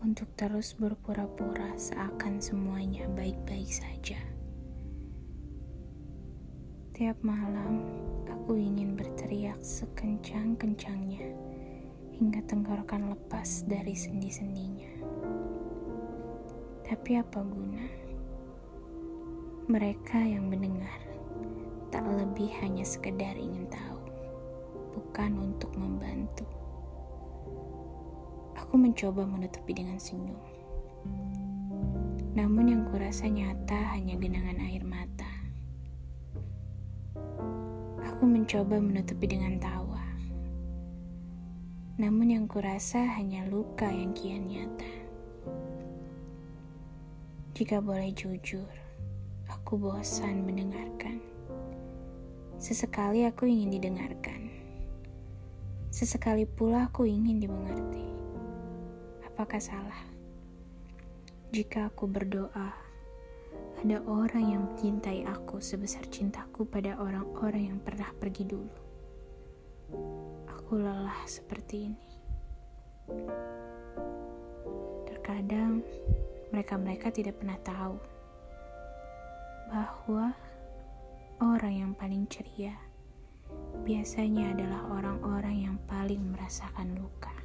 untuk terus berpura-pura seakan semuanya baik-baik saja. Tiap malam, aku ingin berteriak sekencang-kencangnya hingga tenggorokan lepas dari sendi-sendinya. Tapi apa guna? Mereka yang mendengar tak lebih hanya sekedar ingin tahu, bukan untuk membantu. Mencoba menutupi dengan senyum. Namun yang kurasa nyata hanya genangan air mata. Aku mencoba menutupi dengan tawa. Namun yang kurasa hanya luka yang kian nyata. Jika boleh jujur, aku bosan mendengarkan. Sesekali aku ingin didengarkan. Sesekali pula aku ingin dimengerti. Apakah salah? Jika aku berdoa, ada orang yang mencintai aku sebesar cintaku pada orang-orang yang pernah pergi dulu. Aku lelah seperti ini. Terkadang mereka-mereka tidak pernah tahu bahwa Orang yang paling ceria biasanya adalah orang-orang yang paling merasakan luka.